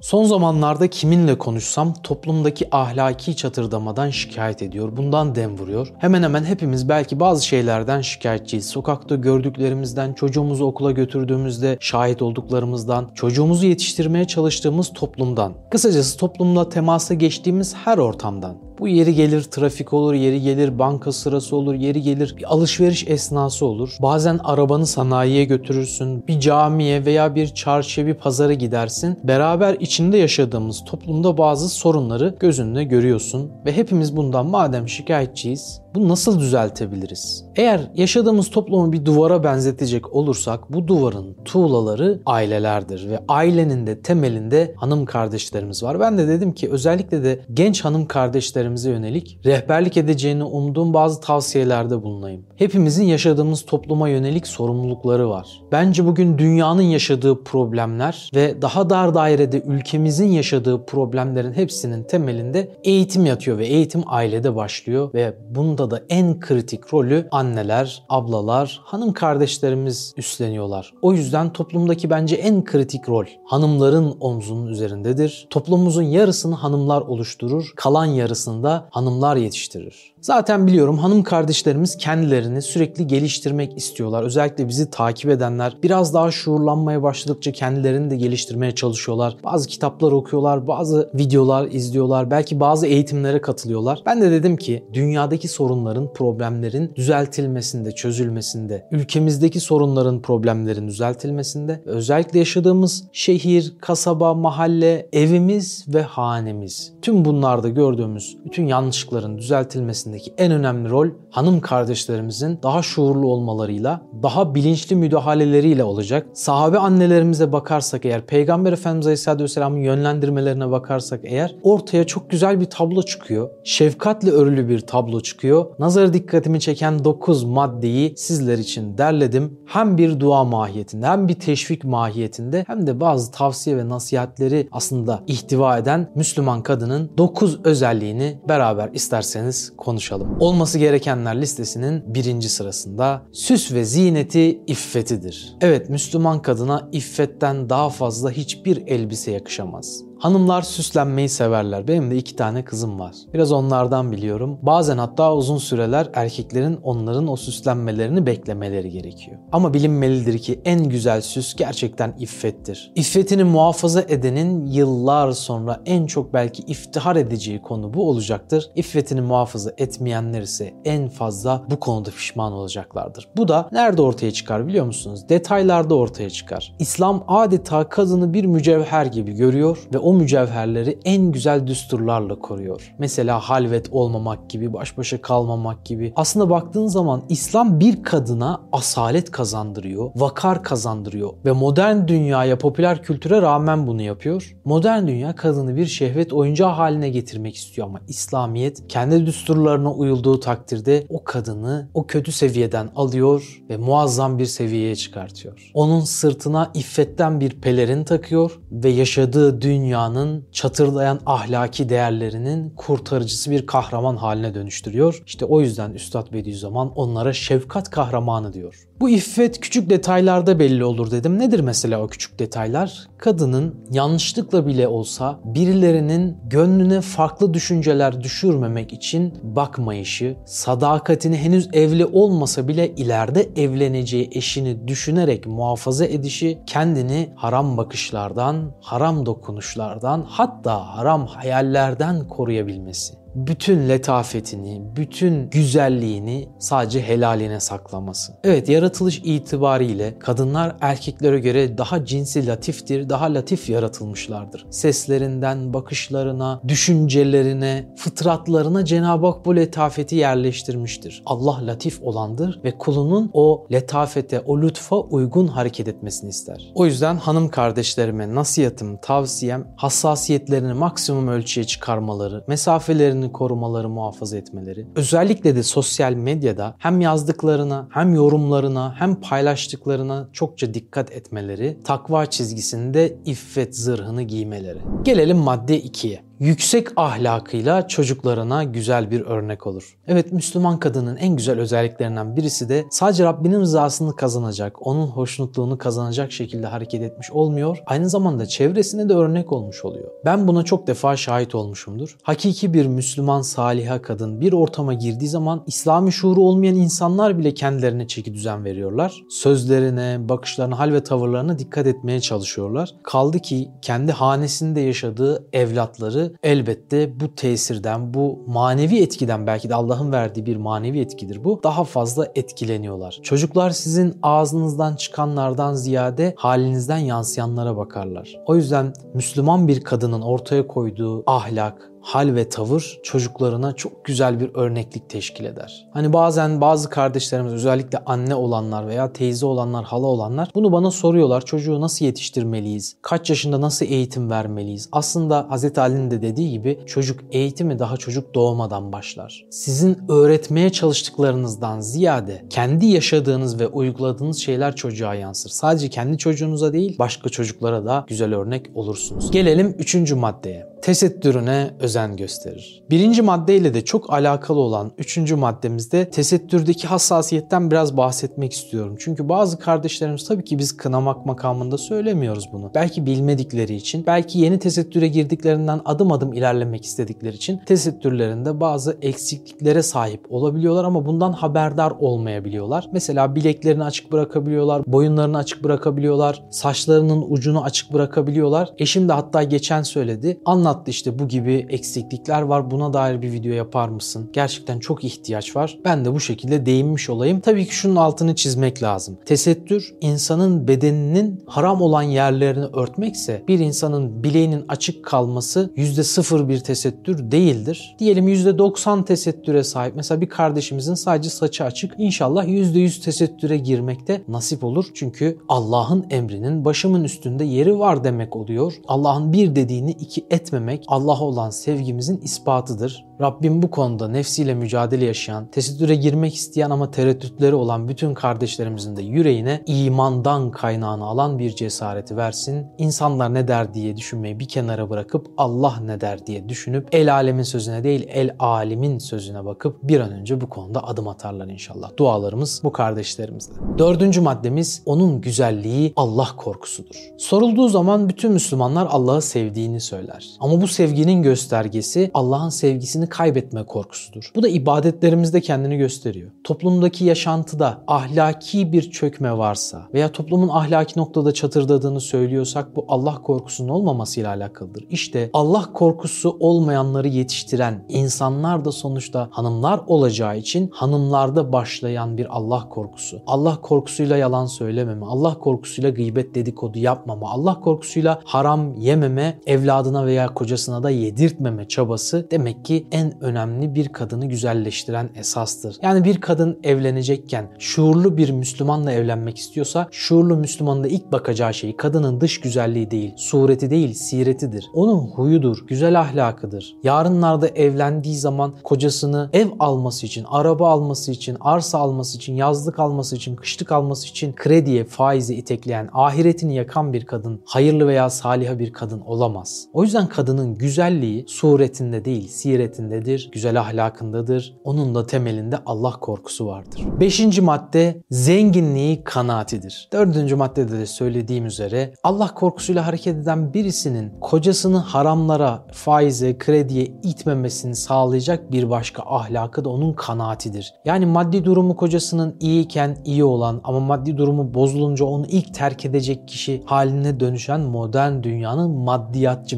Son zamanlarda kiminle konuşsam toplumdaki ahlaki çatırdamadan şikayet ediyor. Bundan dem vuruyor. Hemen hemen hepimiz belki bazı şeylerden şikayetçiyiz. Sokakta gördüklerimizden, çocuğumuzu okula götürdüğümüzde şahit olduklarımızdan, çocuğumuzu yetiştirmeye çalıştığımız toplumdan. Kısacası toplumla temasa geçtiğimiz her ortamdan. Bu yeri gelir trafik olur, yeri gelir banka sırası olur, yeri gelir alışveriş esnası olur. Bazen arabanı sanayiye götürürsün, bir camiye veya bir çarşıya bir pazara gidersin. Beraber içinde yaşadığımız toplumda bazı sorunları gözünde görüyorsun ve hepimiz bundan madem şikayetçiyiz bunu nasıl düzeltebiliriz? Eğer yaşadığımız toplumu bir duvara benzetecek olursak bu duvarın tuğlaları ailelerdir ve ailenin de temelinde hanım kardeşlerimiz var. Ben de dedim ki özellikle de genç hanım kardeşlerimize yönelik rehberlik edeceğini umduğum bazı tavsiyelerde bulunayım. Hepimizin yaşadığımız topluma yönelik sorumlulukları var. Bence bugün dünyanın yaşadığı problemler ve daha dar dairede ülkemizin yaşadığı problemlerin hepsinin temelinde eğitim yatıyor ve eğitim ailede başlıyor ve bunu Bunda da en kritik rolü anneler, ablalar, hanım kardeşlerimiz üstleniyorlar. O yüzden toplumdaki bence en kritik rol hanımların omzunun üzerindedir. Toplumumuzun yarısını hanımlar oluşturur, kalan yarısını da hanımlar yetiştirir. Zaten biliyorum hanım kardeşlerimiz kendilerini sürekli geliştirmek istiyorlar. Özellikle bizi takip edenler biraz daha şuurlanmaya başladıkça kendilerini de geliştirmeye çalışıyorlar. Bazı kitaplar okuyorlar, bazı videolar izliyorlar, belki bazı eğitimlere katılıyorlar. Ben de dedim ki dünyadaki sorunların, problemlerin düzeltilmesinde, çözülmesinde, ülkemizdeki sorunların, problemlerin düzeltilmesinde, özellikle yaşadığımız şehir, kasaba, mahalle, evimiz ve hanemiz. Tüm bunlarda gördüğümüz bütün yanlışlıkların düzeltilmesinde içerisindeki en önemli rol hanım kardeşlerimizin daha şuurlu olmalarıyla, daha bilinçli müdahaleleriyle olacak. Sahabe annelerimize bakarsak eğer, Peygamber Efendimiz Aleyhisselatü Vesselam'ın yönlendirmelerine bakarsak eğer ortaya çok güzel bir tablo çıkıyor. Şefkatle örülü bir tablo çıkıyor. Nazar dikkatimi çeken 9 maddeyi sizler için derledim. Hem bir dua mahiyetinde hem bir teşvik mahiyetinde hem de bazı tavsiye ve nasihatleri aslında ihtiva eden Müslüman kadının 9 özelliğini beraber isterseniz konuşalım konuşalım. Olması gerekenler listesinin birinci sırasında süs ve ziyneti iffetidir. Evet Müslüman kadına iffetten daha fazla hiçbir elbise yakışamaz. Hanımlar süslenmeyi severler. Benim de iki tane kızım var. Biraz onlardan biliyorum. Bazen hatta uzun süreler erkeklerin onların o süslenmelerini beklemeleri gerekiyor. Ama bilinmelidir ki en güzel süs gerçekten iffettir. İffetini muhafaza edenin yıllar sonra en çok belki iftihar edeceği konu bu olacaktır. İffetini muhafaza etmeyenler ise en fazla bu konuda pişman olacaklardır. Bu da nerede ortaya çıkar biliyor musunuz? Detaylarda ortaya çıkar. İslam adeta kadını bir mücevher gibi görüyor ve o o mücevherleri en güzel düsturlarla koruyor. Mesela halvet olmamak gibi, baş başa kalmamak gibi. Aslında baktığın zaman İslam bir kadına asalet kazandırıyor, vakar kazandırıyor ve modern dünyaya, popüler kültüre rağmen bunu yapıyor. Modern dünya kadını bir şehvet oyuncağı haline getirmek istiyor ama İslamiyet kendi düsturlarına uyulduğu takdirde o kadını o kötü seviyeden alıyor ve muazzam bir seviyeye çıkartıyor. Onun sırtına iffetten bir pelerin takıyor ve yaşadığı dünya dünyanın çatırlayan ahlaki değerlerinin kurtarıcısı bir kahraman haline dönüştürüyor. İşte o yüzden Üstad Bediüzzaman onlara şefkat kahramanı diyor. Bu iffet küçük detaylarda belli olur dedim. Nedir mesela o küçük detaylar? Kadının yanlışlıkla bile olsa birilerinin gönlüne farklı düşünceler düşürmemek için bakmayışı, sadakatini henüz evli olmasa bile ileride evleneceği eşini düşünerek muhafaza edişi, kendini haram bakışlardan, haram dokunuşlardan hatta haram hayallerden koruyabilmesi bütün letafetini, bütün güzelliğini sadece helaline saklaması. Evet yaratılış itibariyle kadınlar erkeklere göre daha cinsi latiftir, daha latif yaratılmışlardır. Seslerinden, bakışlarına, düşüncelerine, fıtratlarına Cenab-ı Hak bu letafeti yerleştirmiştir. Allah latif olandır ve kulunun o letafete, o lütfa uygun hareket etmesini ister. O yüzden hanım kardeşlerime nasihatım, tavsiyem hassasiyetlerini maksimum ölçüye çıkarmaları, mesafelerini değerlerini korumaları, muhafaza etmeleri. Özellikle de sosyal medyada hem yazdıklarına, hem yorumlarına, hem paylaştıklarına çokça dikkat etmeleri, takva çizgisinde iffet zırhını giymeleri. Gelelim madde 2'ye. Yüksek ahlakıyla çocuklarına güzel bir örnek olur. Evet Müslüman kadının en güzel özelliklerinden birisi de sadece Rabbinin rızasını kazanacak, onun hoşnutluğunu kazanacak şekilde hareket etmiş olmuyor. Aynı zamanda çevresine de örnek olmuş oluyor. Ben buna çok defa şahit olmuşumdur. Hakiki bir Müslüman saliha kadın bir ortama girdiği zaman İslami şuuru olmayan insanlar bile kendilerine çeki düzen veriyorlar. Sözlerine, bakışlarına, hal ve tavırlarına dikkat etmeye çalışıyorlar. Kaldı ki kendi hanesinde yaşadığı evlatları elbette bu tesirden, bu manevi etkiden belki de Allah'ın verdiği bir manevi etkidir bu. Daha fazla etkileniyorlar. Çocuklar sizin ağzınızdan çıkanlardan ziyade halinizden yansıyanlara bakarlar. O yüzden Müslüman bir kadının ortaya koyduğu ahlak, hal ve tavır çocuklarına çok güzel bir örneklik teşkil eder. Hani bazen bazı kardeşlerimiz özellikle anne olanlar veya teyze olanlar, hala olanlar bunu bana soruyorlar. Çocuğu nasıl yetiştirmeliyiz? Kaç yaşında nasıl eğitim vermeliyiz? Aslında Hz. Ali'nin de dediği gibi çocuk eğitimi daha çocuk doğmadan başlar. Sizin öğretmeye çalıştıklarınızdan ziyade kendi yaşadığınız ve uyguladığınız şeyler çocuğa yansır. Sadece kendi çocuğunuza değil başka çocuklara da güzel örnek olursunuz. Gelelim üçüncü maddeye tesettürüne özen gösterir. Birinci maddeyle de çok alakalı olan üçüncü maddemizde tesettürdeki hassasiyetten biraz bahsetmek istiyorum. Çünkü bazı kardeşlerimiz tabii ki biz kınamak makamında söylemiyoruz bunu. Belki bilmedikleri için, belki yeni tesettüre girdiklerinden adım adım ilerlemek istedikleri için tesettürlerinde bazı eksikliklere sahip olabiliyorlar ama bundan haberdar olmayabiliyorlar. Mesela bileklerini açık bırakabiliyorlar, boyunlarını açık bırakabiliyorlar, saçlarının ucunu açık bırakabiliyorlar. Eşim de hatta geçen söyledi. Anlat anlattı işte bu gibi eksiklikler var buna dair bir video yapar mısın? Gerçekten çok ihtiyaç var. Ben de bu şekilde değinmiş olayım. Tabii ki şunun altını çizmek lazım. Tesettür insanın bedeninin haram olan yerlerini örtmekse bir insanın bileğinin açık kalması %0 bir tesettür değildir. Diyelim %90 tesettüre sahip. Mesela bir kardeşimizin sadece saçı açık. İnşallah %100 tesettüre girmekte nasip olur. Çünkü Allah'ın emrinin başımın üstünde yeri var demek oluyor. Allah'ın bir dediğini iki etme etmemek Allah'a olan sevgimizin ispatıdır. Rabbim bu konuda nefsiyle mücadele yaşayan, tesettüre girmek isteyen ama tereddütleri olan bütün kardeşlerimizin de yüreğine imandan kaynağını alan bir cesareti versin. İnsanlar ne der diye düşünmeyi bir kenara bırakıp Allah ne der diye düşünüp el alemin sözüne değil el alimin sözüne bakıp bir an önce bu konuda adım atarlar inşallah. Dualarımız bu kardeşlerimizle. Dördüncü maddemiz onun güzelliği Allah korkusudur. Sorulduğu zaman bütün Müslümanlar Allah'ı sevdiğini söyler. Ama bu sevginin göstergesi Allah'ın sevgisini kaybetme korkusudur. Bu da ibadetlerimizde kendini gösteriyor. Toplumdaki yaşantıda ahlaki bir çökme varsa veya toplumun ahlaki noktada çatırdadığını söylüyorsak bu Allah korkusunun olmamasıyla alakalıdır. İşte Allah korkusu olmayanları yetiştiren insanlar da sonuçta hanımlar olacağı için hanımlarda başlayan bir Allah korkusu. Allah korkusuyla yalan söylememe, Allah korkusuyla gıybet dedikodu yapmama, Allah korkusuyla haram yememe, evladına veya kocasına da yedirtmeme çabası demek ki en önemli bir kadını güzelleştiren esastır. Yani bir kadın evlenecekken şuurlu bir Müslümanla evlenmek istiyorsa şuurlu Müslümanın da ilk bakacağı şey kadının dış güzelliği değil, sureti değil, siretidir. Onun huyudur, güzel ahlakıdır. Yarınlarda evlendiği zaman kocasını ev alması için, araba alması için, arsa alması için, yazlık alması için, kışlık alması için krediye, faize itekleyen, ahiretini yakan bir kadın, hayırlı veya saliha bir kadın olamaz. O yüzden kadının güzelliği suretinde değil, siretinde ibadetindedir, güzel ahlakındadır. Onun da temelinde Allah korkusu vardır. Beşinci madde zenginliği kanaatidir. Dördüncü maddede de söylediğim üzere Allah korkusuyla hareket eden birisinin kocasını haramlara, faize, krediye itmemesini sağlayacak bir başka ahlakı da onun kanaatidir. Yani maddi durumu kocasının iyiyken iyi olan ama maddi durumu bozulunca onu ilk terk edecek kişi haline dönüşen modern dünyanın maddiyatçı,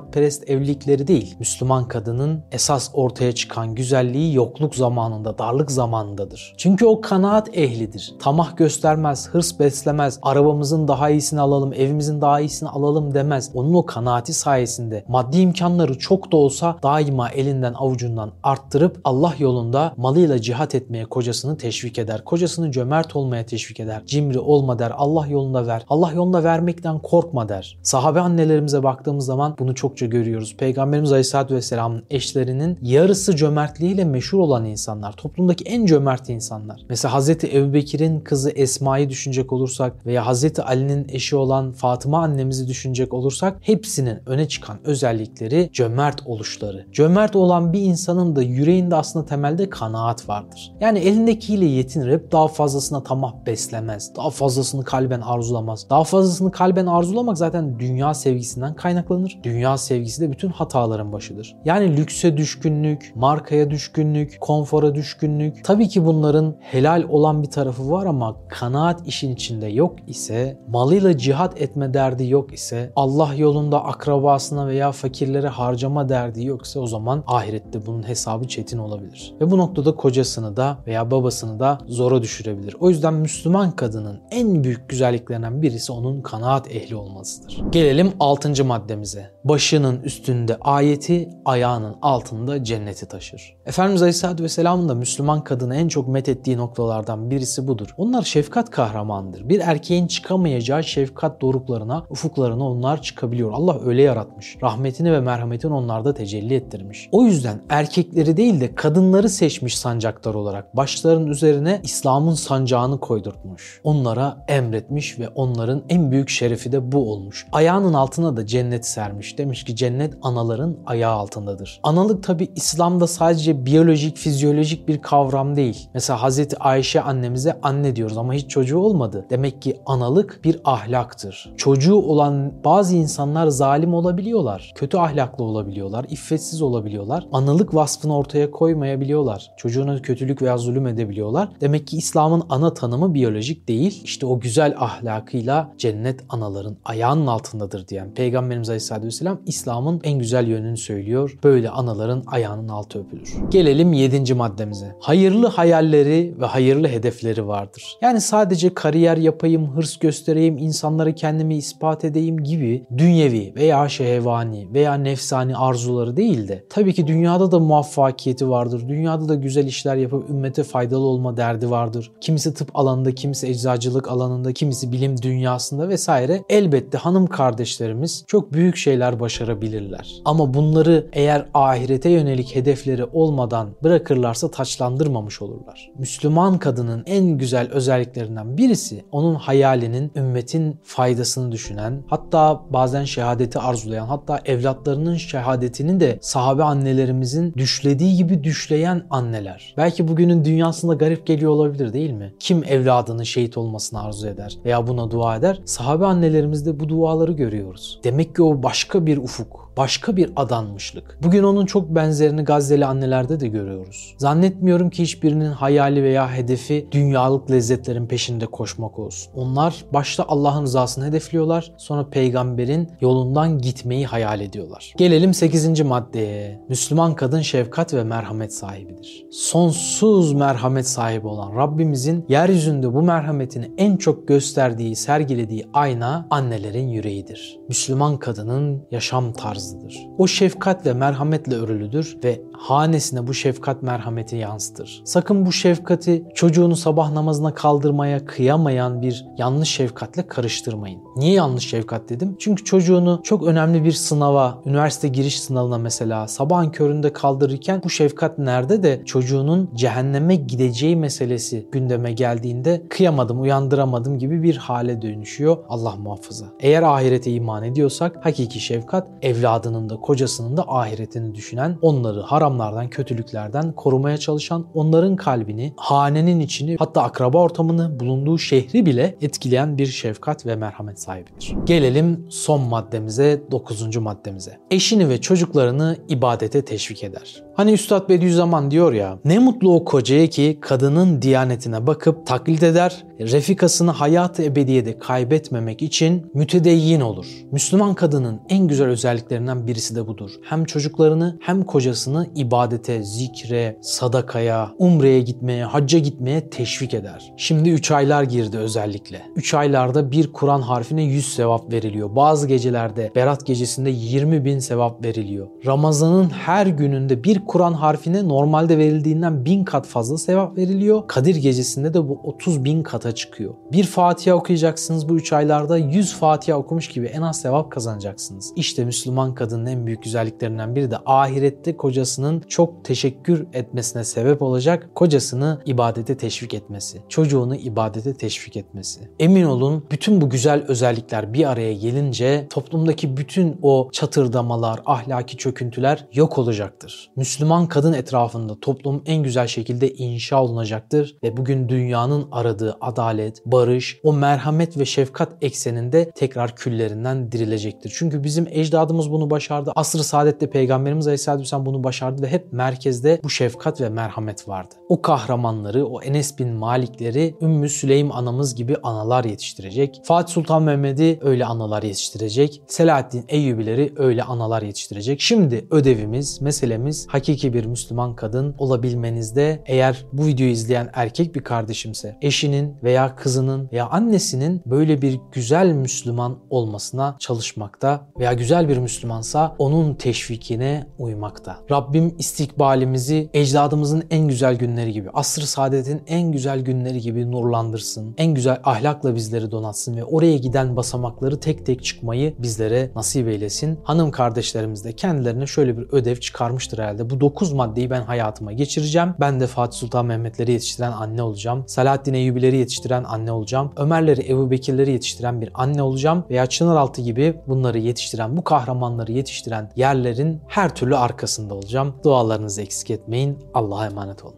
menfaatperest evlilikleri değil. Müslüman kadının esas ortaya çıkan güzelliği yokluk zamanında, darlık zamanındadır. Çünkü o kanaat ehlidir. Tamah göstermez, hırs beslemez, arabamızın daha iyisini alalım, evimizin daha iyisini alalım demez. Onun o kanaati sayesinde maddi imkanları çok da olsa daima elinden avucundan arttırıp Allah yolunda malıyla cihat etmeye kocasını teşvik eder. Kocasını cömert olmaya teşvik eder. Cimri olma der, Allah yolunda ver. Allah yolunda vermekten korkma der. Sahabe annelerimize baktığımız zaman bunu çok çokça görüyoruz. Peygamberimiz Aleyhisselatü Vesselam'ın eşlerinin yarısı cömertliğiyle meşhur olan insanlar. Toplumdaki en cömert insanlar. Mesela Hazreti Ebubekir'in kızı Esma'yı düşünecek olursak veya Hazreti Ali'nin eşi olan Fatıma annemizi düşünecek olursak hepsinin öne çıkan özellikleri cömert oluşları. Cömert olan bir insanın da yüreğinde aslında temelde kanaat vardır. Yani elindekiyle yetinir. Daha fazlasına tamah beslemez. Daha fazlasını kalben arzulamaz. Daha fazlasını kalben arzulamak zaten dünya sevgisinden kaynaklanır. Dünya sevgisi de bütün hataların başıdır. Yani lükse düşkünlük, markaya düşkünlük, konfora düşkünlük. Tabii ki bunların helal olan bir tarafı var ama kanaat işin içinde yok ise, malıyla cihat etme derdi yok ise, Allah yolunda akrabasına veya fakirlere harcama derdi yoksa o zaman ahirette bunun hesabı çetin olabilir. Ve bu noktada kocasını da veya babasını da zora düşürebilir. O yüzden Müslüman kadının en büyük güzelliklerinden birisi onun kanaat ehli olmasıdır. Gelelim 6. maddemize. Başının üstünde ayeti, ayağının altında cenneti taşır. Efendimiz Aleyhisselatü Vesselam'ın da Müslüman kadını en çok methettiği noktalardan birisi budur. Onlar şefkat kahramandır. Bir erkeğin çıkamayacağı şefkat doruklarına, ufuklarına onlar çıkabiliyor. Allah öyle yaratmış. Rahmetini ve merhametini onlarda tecelli ettirmiş. O yüzden erkekleri değil de kadınları seçmiş sancaktar olarak. Başların üzerine İslam'ın sancağını koydurtmuş. Onlara emretmiş ve onların en büyük şerefi de bu olmuş. Ayağının altına da cennet sermiş. Demiş ki cennet anaların ayağı altındadır. Analık tabi İslam'da sadece biyolojik, fizyolojik bir kavram değil. Mesela Hazreti Ayşe annemize anne diyoruz ama hiç çocuğu olmadı. Demek ki analık bir ahlaktır. Çocuğu olan bazı insanlar zalim olabiliyorlar. Kötü ahlaklı olabiliyorlar. iffetsiz olabiliyorlar. Analık vasfını ortaya koymayabiliyorlar. Çocuğuna kötülük veya zulüm edebiliyorlar. Demek ki İslam'ın ana tanımı biyolojik değil. İşte o güzel ahlakıyla cennet anaların ayağının altındadır diyen Peygamberimiz Aleyhisselatü Vesselam İslam'ın en güzel yönünü söylüyor. Böyle anaların ayağının altı öpülür. Gelelim 7. maddemize. Hayırlı hayalleri ve hayırlı hedefleri vardır. Yani sadece kariyer yapayım, hırs göstereyim, insanlara kendimi ispat edeyim gibi dünyevi veya şehvani veya nefsani arzuları değil de tabii ki dünyada da muvaffakiyeti vardır. Dünyada da güzel işler yapıp ümmete faydalı olma derdi vardır. Kimisi tıp alanında, kimisi eczacılık alanında, kimisi bilim dünyasında vesaire. Elbette hanım kardeşlerimiz çok büyük şeyler başarabilirler. Ama bunları eğer ahirete yönelik hedefleri olmadan bırakırlarsa taçlandırmamış olurlar. Müslüman kadının en güzel özelliklerinden birisi onun hayalinin ümmetin faydasını düşünen, hatta bazen şehadeti arzulayan, hatta evlatlarının şehadetini de sahabe annelerimizin düşlediği gibi düşleyen anneler. Belki bugünün dünyasında garip geliyor olabilir değil mi? Kim evladının şehit olmasını arzu eder veya buna dua eder? Sahabe annelerimizde bu duaları görüyoruz. Demek ki o başka bir ufuk başka bir adanmışlık. Bugün onun çok benzerini Gazze'li annelerde de görüyoruz. Zannetmiyorum ki hiçbirinin hayali veya hedefi dünyalık lezzetlerin peşinde koşmak olsun. Onlar başta Allah'ın rızasını hedefliyorlar, sonra peygamberin yolundan gitmeyi hayal ediyorlar. Gelelim 8. maddeye. Müslüman kadın şefkat ve merhamet sahibidir. Sonsuz merhamet sahibi olan Rabbimizin yeryüzünde bu merhametini en çok gösterdiği, sergilediği ayna annelerin yüreğidir. Müslüman kadının yaşam tarzı tarzıdır. O şefkat ve merhametle örülüdür ve hanesine bu şefkat merhameti yansıtır. Sakın bu şefkati çocuğunu sabah namazına kaldırmaya kıyamayan bir yanlış şefkatle karıştırmayın. Niye yanlış şefkat dedim? Çünkü çocuğunu çok önemli bir sınava, üniversite giriş sınavına mesela sabahın köründe kaldırırken bu şefkat nerede de çocuğunun cehenneme gideceği meselesi gündeme geldiğinde kıyamadım, uyandıramadım gibi bir hale dönüşüyor. Allah muhafaza. Eğer ahirete iman ediyorsak hakiki şefkat evladının da kocasının da ahiretini düşünen, onları haramlardan, kötülüklerden korumaya çalışan, onların kalbini, hanenin içini hatta akraba ortamını, bulunduğu şehri bile etkileyen bir şefkat ve merhamet sahibidir. Gelelim son maddemize, dokuzuncu maddemize. Eşini ve çocuklarını ibadete teşvik eder. Hani Üstad Bediüzzaman diyor ya, ne mutlu o kocaya ki kadının diyanetine bakıp taklit eder, refikasını hayat-ı ebediyede kaybetmemek için mütedeyyin olur. Müslüman kadının en güzel özelliklerinden birisi de budur. Hem çocuklarını hem kocasını ibadete, zikre, sadakaya, umreye gitmeye, hacca gitmeye teşvik eder. Şimdi 3 aylar girdi özellikle. 3 aylarda bir Kur'an harfine 100 sevap veriliyor. Bazı gecelerde Berat gecesinde 20 bin sevap veriliyor. Ramazanın her gününde bir Kur'an harfine normalde verildiğinden bin kat fazla sevap veriliyor. Kadir gecesinde de bu 30 bin kata çıkıyor. Bir Fatiha okuyacaksınız bu 3 aylarda 100 Fatiha okumuş gibi en az sevap kazanacaksınız. İşte Müslüman kadının en büyük güzelliklerinden biri de ahirette kocasının çok teşekkür etmesine sebep olacak kocasını ibadete teşvik etmesi. Çocuğunu ibadete teşvik etmesi. Emin olun bütün bu güzel özellikler bir araya gelince toplumdaki bütün o çatırdamalar, ahlaki çöküntüler yok olacaktır. Müslüman kadın etrafında toplum en güzel şekilde inşa olunacaktır ve bugün dünyanın aradığı adalet, barış, o merhamet ve şefkat ekseninde tekrar küllerinden dirilecektir. Çünkü bizim ecdadımız bunu başardı. Asr-ı Saadet'te Peygamberimiz Aleyhisselatü Vesselam bunu başardı ve hep merkezde bu şefkat ve merhamet vardı. O kahramanları, o Enes bin Malikleri Ümmü Süleym anamız gibi analar yetiştirecek. Fatih Sultan Mehmet'i öyle analar yetiştirecek. Selahaddin Eyyubileri öyle analar yetiştirecek. Şimdi ödevimiz, meselemiz hakiki bir Müslüman kadın olabilmenizde eğer bu videoyu izleyen erkek bir kardeşimse eşinin veya kızının veya annesinin böyle bir güzel Müslüman olmasına çalışmakta veya güzel bir Müslümansa onun teşvikine uymakta. Rabbim istikbalimizi ecdadımızın en güzel günleri gibi, asr-ı saadetin en güzel günleri gibi nurlandırsın. En güzel ahlakla bizleri donatsın ve oraya giden basamakları tek tek çıkmayı bizlere nasip eylesin. Hanım kardeşlerimiz de kendilerine şöyle bir ödev çıkarmıştır herhalde. Bu 9 maddeyi ben hayatıma geçireceğim. Ben de Fatih Sultan Mehmetleri yetiştiren anne olacağım. Selahaddin Eyyubileri yetiştiren anne olacağım. Ömerleri, Ebu Bekirleri yetiştiren bir anne olacağım. Veya Çınaraltı gibi bunları yetiştiren, bu kahramanları yetiştiren yerlerin her türlü arkasında olacağım. Dualarınızı eksik etmeyin. Allah'a emanet olun.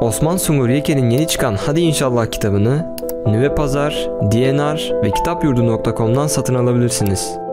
Osman Sungur Yeke'nin yeni çıkan Hadi İnşallah kitabını Nüve Pazar, DNR ve kitapyurdu.com'dan satın alabilirsiniz.